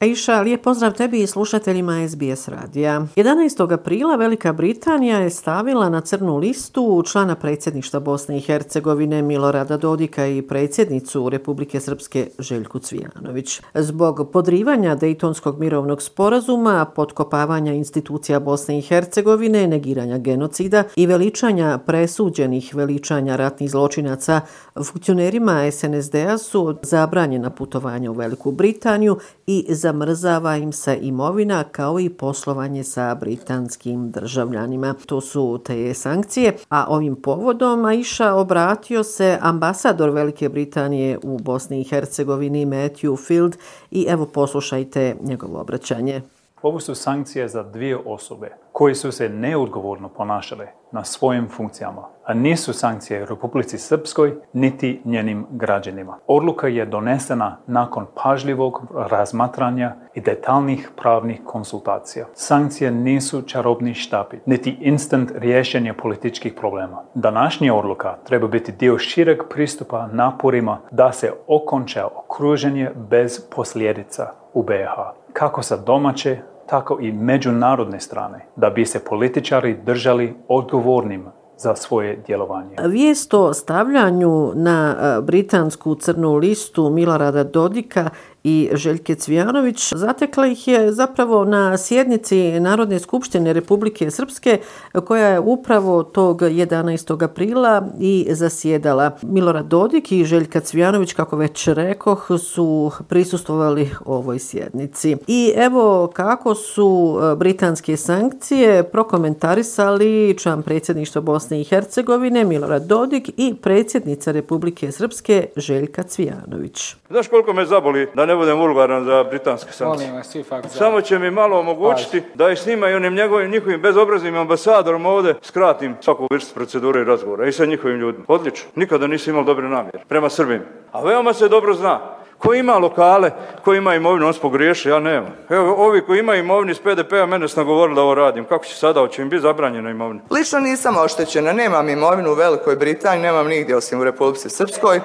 Aisha, lijep pozdrav tebi i slušateljima SBS radija. 11. aprila Velika Britanija je stavila na crnu listu člana predsjedništva Bosne i Hercegovine Milorada Dodika i predsjednicu Republike Srpske Željku Cvijanović. Zbog podrivanja Dejtonskog mirovnog sporazuma, potkopavanja institucija Bosne i Hercegovine, negiranja genocida i veličanja presuđenih veličanja ratnih zločinaca, funkcionerima SNSD-a su zabranjena putovanja u Veliku Britaniju i za zamrzava im se imovina kao i poslovanje sa britanskim državljanima. To su te sankcije. A ovim povodom Aisha obratio se ambasador Velike Britanije u Bosni i Hercegovini Matthew Field i evo poslušajte njegovo obraćanje. Ovo su sankcije za dvije osobe koji su se neodgovorno ponašale na svojim funkcijama, a nisu sankcije Republici Srpskoj niti njenim građanima. Odluka je donesena nakon pažljivog razmatranja i detaljnih pravnih konsultacija. Sankcije nisu čarobni štapi, niti instant rješenje političkih problema. Današnja odluka treba biti dio šireg pristupa naporima da se okonča okruženje bez posljedica u BiH. Kako sa domaće, tako i međunarodne strane, da bi se političari držali odgovornim za svoje djelovanje. Vijest o stavljanju na e, britansku crnu listu Milorada Dodika i Željke Cvijanović. Zatekla ih je zapravo na sjednici Narodne skupštine Republike Srpske koja je upravo tog 11. aprila i zasjedala. Milorad Dodik i Željka Cvijanović, kako već rekoh, su prisustovali ovoj sjednici. I evo kako su e, britanske sankcije prokomentarisali član predsjedništva Bosne i Hercegovine Milorad Dodik i predsjednica Republike Srpske Željka Cvijanović. Znaš koliko me zaboli da ne budem vulgaran za britanske sankcije. Vas, Samo će mi malo omogućiti Pazi. da ih snima i onim njegovim, njihovim bezobraznim ambasadorom ovde skratim svaku vrstu procedure i razgovora i sa njihovim ljudima. Odlično. Nikada nisi imao dobre namjere prema Srbim. A veoma se dobro zna. Ko ima lokale, ko ima imovinu, on se pogriješi, ja nemam. Evo, ovi koji imaju imovinu iz PDP-a, mene su nagovorili da ovo radim. Kako će sada, hoće im biti zabranjena imovina? Lično nisam oštećena, nemam imovinu u Velikoj Britaniji, nemam nigdje osim u Republici Srpskoj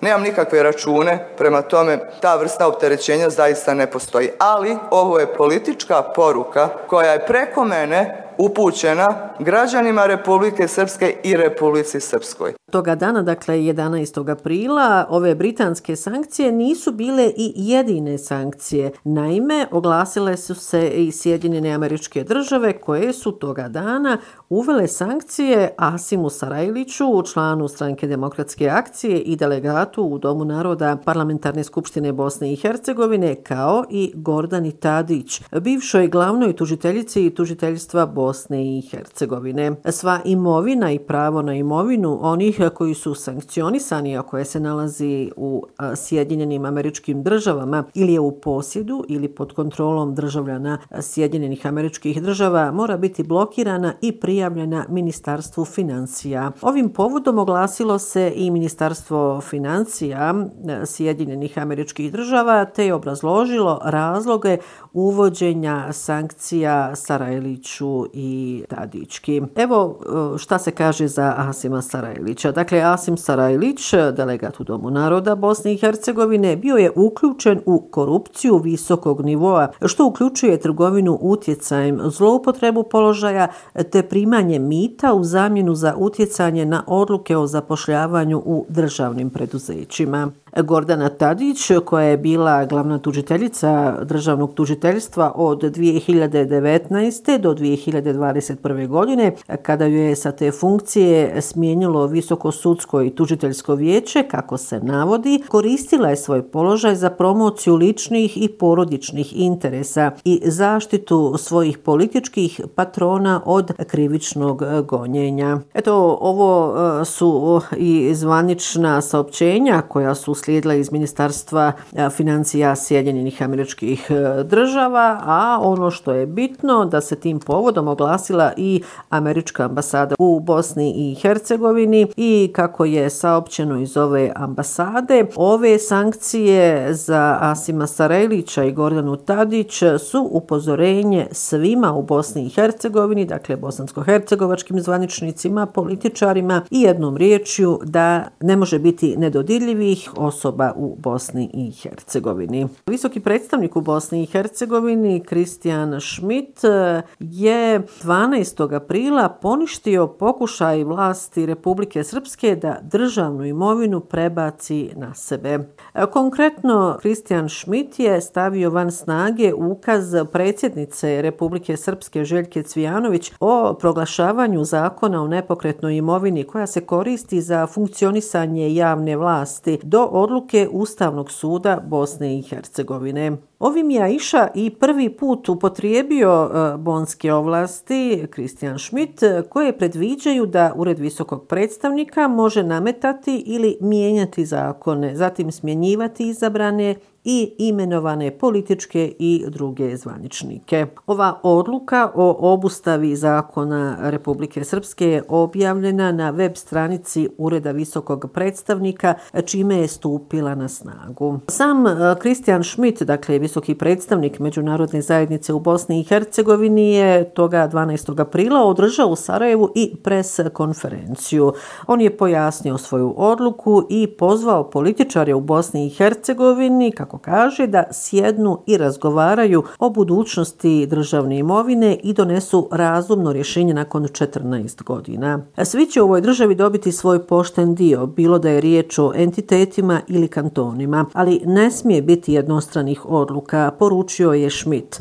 nemam nikakve račune, prema tome ta vrsta opterećenja zaista ne postoji. Ali ovo je politička poruka koja je preko mene upućena građanima Republike Srpske i Republici Srpskoj. Toga dana, dakle 11. aprila, ove britanske sankcije nisu bile i jedine sankcije. Naime, oglasile su se i Sjedinjene američke države koje su toga dana uvele sankcije Asimu Sarajliću, članu stranke demokratske akcije i delegatu u Domu naroda Parlamentarne skupštine Bosne i Hercegovine, kao i Gordani Tadić, bivšoj glavnoj tužiteljici i tužiteljstva Bosne Bosne i Hercegovine. Sva imovina i pravo na imovinu onih koji su sankcionisani, a koje se nalazi u Sjedinjenim američkim državama ili je u posjedu ili pod kontrolom državljana Sjedinjenih američkih država, mora biti blokirana i prijavljena Ministarstvu financija. Ovim povodom oglasilo se i Ministarstvo financija Sjedinjenih američkih država te je obrazložilo razloge uvođenja sankcija Sarajliću i Tadićki. Evo e, šta se kaže za Asima Sarajlića. Dakle, Asim Sarajlić, delegat u Domu naroda Bosne i Hercegovine, bio je uključen u korupciju visokog nivoa, što uključuje trgovinu utjecajem, zloupotrebu položaja te primanje mita u zamjenu za utjecanje na odluke o zapošljavanju u državnim preduzećima. Gordana Tadić, koja je bila glavna tužiteljica državnog tužiteljstva od 2019. do 2021. godine, kada ju je sa te funkcije smijenilo Visoko sudsko i tužiteljsko vijeće, kako se navodi, koristila je svoj položaj za promociju ličnih i porodičnih interesa i zaštitu svojih političkih patrona od krivičnog gonjenja. Eto, ovo e, su i zvanična saopćenja koja su uslijedila iz Ministarstva e, financija Sjedinjenih američkih e, država, a ono što je bitno da se tim povodom oglasila i američka ambasada u Bosni i Hercegovini i kako je saopćeno iz ove ambasade, ove sankcije za Asima Sarajlića i Gordanu Tadić su upozorenje svima u Bosni i Hercegovini, dakle bosansko-hercegovačkim zvaničnicima, političarima i jednom riječju da ne može biti nedodirljivih osoba u Bosni i Hercegovini. Visoki predstavnik u Bosni i Hercegovini, Kristijan Schmidt, je 12. aprila poništio pokušaj vlasti Republike Srpske da državnu imovinu prebaci na sebe. Konkretno, Kristijan Schmidt je stavio van snage ukaz predsjednice Republike Srpske Željke Cvijanović o proglašavanju zakona o nepokretnoj imovini koja se koristi za funkcionisanje javne vlasti do odluke Ustavnog suda Bosne i Hercegovine. Ovim je Aisha i prvi put upotrijebio e, bonske ovlasti Kristijan Schmidt koje predviđaju da Ured visokog predstavnika može nametati ili mijenjati zakone, zatim smjenjivati izabrane i imenovane političke i druge zvaničnike. Ova odluka o obustavi zakona Republike Srpske je objavljena na web stranici Ureda visokog predstavnika, čime je stupila na snagu. Sam e, Kristijan Schmidt, dakle visoki predstavnik Međunarodne zajednice u Bosni i Hercegovini, je toga 12. aprila održao u Sarajevu i pres konferenciju. On je pojasnio svoju odluku i pozvao političare u Bosni i Hercegovini, kako kaže da sjednu i razgovaraju o budućnosti državne imovine i donesu razumno rješenje nakon 14 godina. Svi će u ovoj državi dobiti svoj pošten dio, bilo da je riječ o entitetima ili kantonima, ali ne smije biti jednostranih odluka, poručio je Schmidt.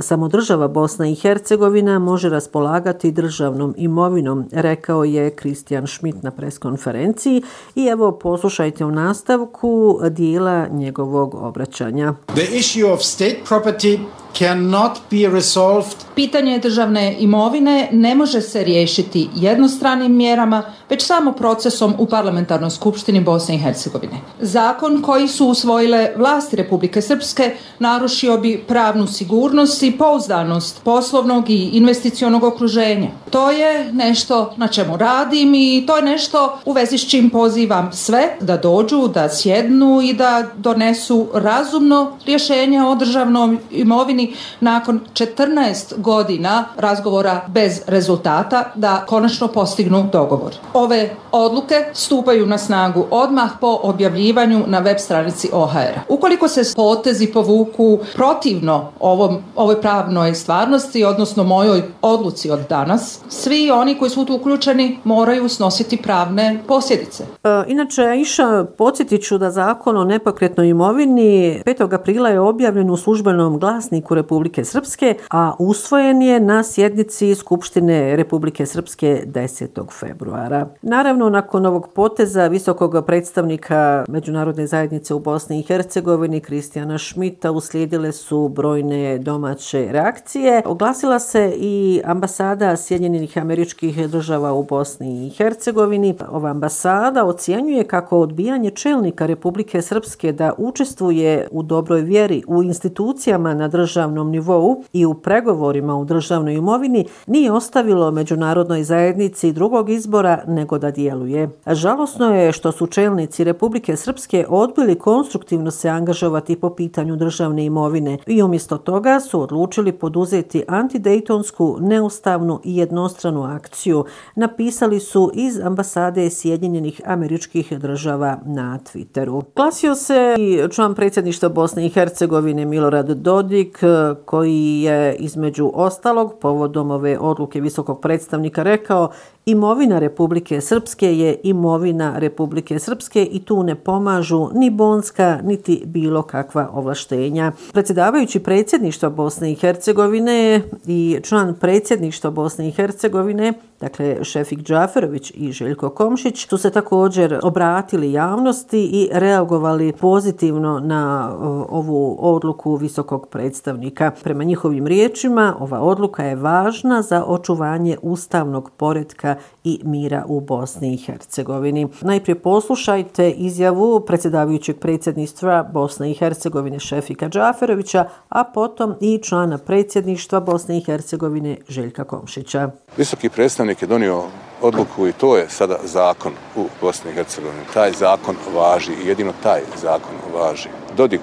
Samo država Bosna i Hercegovina može raspolagati državnom imovinom, rekao je Kristijan Schmidt na preskonferenciji i evo poslušajte u nastavku dijela njegovog obraćanja. The issue of state property cannot be resolved. Pitanje državne imovine ne može se riješiti jednostranim mjerama, već samo procesom u parlamentarnoj skupštini Bosne i Hercegovine. Zakon koji su usvojile vlasti Republike Srpske narušio bi pravnu sigurnost i pouzdanost poslovnog i investicionog okruženja. To je nešto na čemu radim i to je nešto u vezi s čim pozivam sve da dođu, da sjednu i da donesu razumno rješenje o državnom imovini nakon 14 godina razgovora bez rezultata da konačno postignu dogovor. Ove odluke stupaju na snagu odmah po objavljivanju na web stranici OHR. Ukoliko se potezi povuku protivno ovom, ovoj pravnoj stvarnosti, odnosno mojoj odluci od danas, svi oni koji su tu uključeni moraju snositi pravne posljedice. E, inače, Iša, podsjetiću da zakon o nepokretnoj imovini 5. aprila je objavljen u službenom glasniku Republike Srpske, a usvojen je na sjednici Skupštine Republike Srpske 10. februara. Naravno, nakon ovog poteza visokog predstavnika Međunarodne zajednice u Bosni i Hercegovini, Kristijana Šmita, uslijedile su brojne domaće reakcije. Oglasila se i ambasada Sjedinjenih američkih država u Bosni i Hercegovini. Ova ambasada ocjenjuje kako odbijanje čelnika Republike Srpske da učestvuje u dobroj vjeri u institucijama na državu državnom nivou i u pregovorima u državnoj imovini nije ostavilo međunarodnoj zajednici drugog izbora nego da djeluje. Žalosno je što su čelnici Republike Srpske odbili konstruktivno se angažovati po pitanju državne imovine i umjesto toga su odlučili poduzeti antidejtonsku, neustavnu i jednostranu akciju, napisali su iz ambasade Sjedinjenih američkih država na Twitteru. Klasio se i član predsjedništva Bosne i Hercegovine Milorad Dodik koji je između ostalog povodom ove odluke visokog predstavnika rekao Imovina Republike Srpske je imovina Republike Srpske i tu ne pomažu ni Bonska niti bilo kakva ovlaštenja. Predsjedavajući predsjedništva Bosne i Hercegovine i član predsjedništva Bosne i Hercegovine dakle Šefik Džaferović i Željko Komšić, su se također obratili javnosti i reagovali pozitivno na ovu odluku visokog predstavnika. Prema njihovim riječima, ova odluka je važna za očuvanje ustavnog poredka i mira u Bosni i Hercegovini. Najprije poslušajte izjavu predsjedavajućeg predsjedništva Bosne i Hercegovine Šefika Džaferovića, a potom i člana predsjedništva Bosne i Hercegovine Željka Komšića. Visoki predstavnik je donio odluku i to je sada zakon u Bosni i Hercegovini. Taj zakon važi i jedino taj zakon važi. Dodik,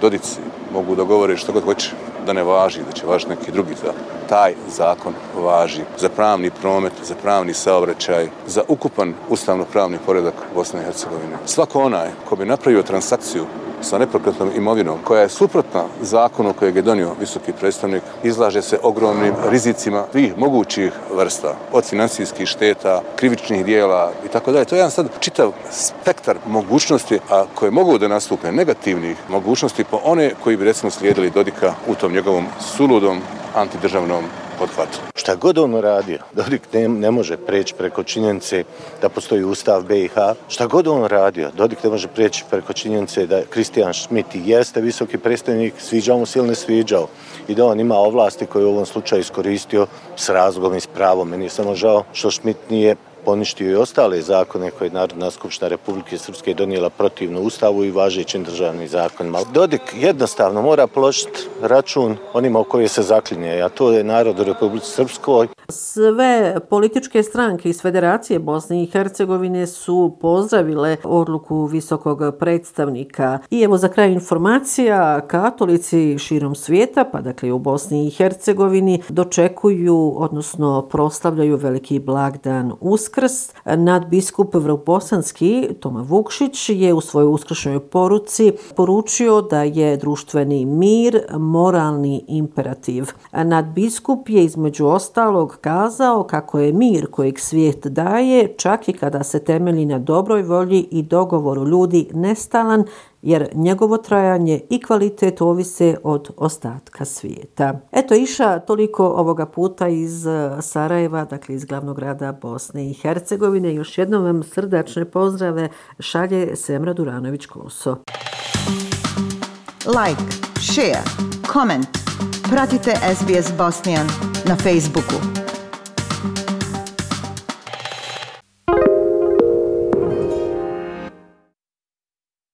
Dodici mogu da govore što god hoće da ne važi, da će važiti neki drugi zakon. Taj zakon važi za pravni promet, za pravni saobraćaj, za ukupan ustavno-pravni poredak Bosne i Hercegovine. Svako onaj ko bi napravio transakciju sa neprokretnom imovinom koja je suprotna zakonu kojeg je donio visoki predstavnik, izlaže se ogromnim rizicima svih mogućih vrsta, od financijskih šteta, krivičnih dijela i tako dalje. To je jedan sad čitav spektar mogućnosti, a koje mogu da nastupe negativnih mogućnosti po one koji bi recimo slijedili Dodika u tom njegovom suludom antidržavnom pothvatu. Šta god on radio, Dodik ne, ne može preći preko činjenice da postoji ustav BiH. Šta god on radio, Dodik ne može preći preko činjenice da Kristijan Schmidt jeste visoki predstavnik, sviđao mu se ili ne sviđao i da on ima ovlasti koje u ovom slučaju iskoristio s razlogom i s pravom. Meni je samo žao što Schmidt nije poništio i ostale zakone koje je Narodna skupština Republike Srpske donijela protivno Ustavu i važećim državnim zakonima. Dodik jednostavno mora položiti račun onima u koje se zaklinje, a to je narod u Republike Srpskoj. Sve političke stranke iz Federacije Bosne i Hercegovine su pozdravile odluku visokog predstavnika. I evo za kraj informacija, katolici širom svijeta, pa dakle u Bosni i Hercegovini, dočekuju, odnosno proslavljaju veliki blagdan Uskrs. Nadbiskup Vrbosanski, Toma Vukšić, je u svojoj uskršnjoj poruci poručio da je društveni mir moralni imperativ. Nadbiskup je između ostalog kazao kako je mir kojeg svijet daje, čak i kada se temelji na dobroj volji i dogovoru ljudi nestalan, jer njegovo trajanje i kvalitet ovise od ostatka svijeta. Eto iša toliko ovoga puta iz e, Sarajeva, dakle iz glavnog grada Bosne i Hercegovine. Još jednom vam srdačne pozdrave šalje Semra Duranović-Koso. Like, share, comment. Pratite SBS Bosnian na Facebooku.